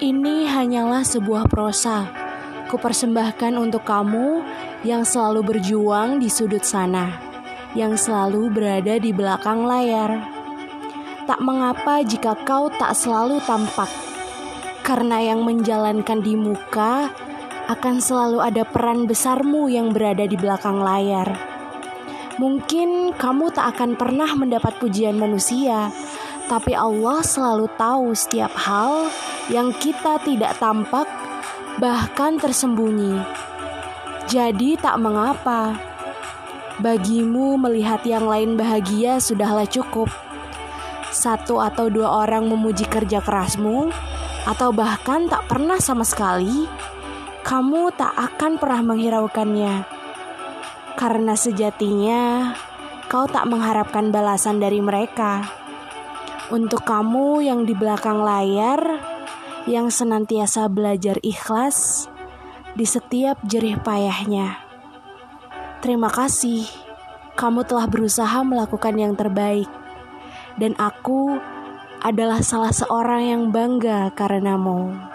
Ini hanyalah sebuah prosa. Kupersembahkan untuk kamu yang selalu berjuang di sudut sana, yang selalu berada di belakang layar. Tak mengapa jika kau tak selalu tampak, karena yang menjalankan di muka akan selalu ada peran besarmu yang berada di belakang layar. Mungkin kamu tak akan pernah mendapat pujian manusia, tapi Allah selalu tahu setiap hal yang kita tidak tampak, bahkan tersembunyi. Jadi, tak mengapa bagimu melihat yang lain bahagia, sudahlah cukup. Satu atau dua orang memuji kerja kerasmu, atau bahkan tak pernah sama sekali, kamu tak akan pernah menghiraukannya karena sejatinya kau tak mengharapkan balasan dari mereka. Untuk kamu yang di belakang layar, yang senantiasa belajar ikhlas di setiap jerih payahnya. Terima kasih, kamu telah berusaha melakukan yang terbaik, dan aku adalah salah seorang yang bangga karenamu.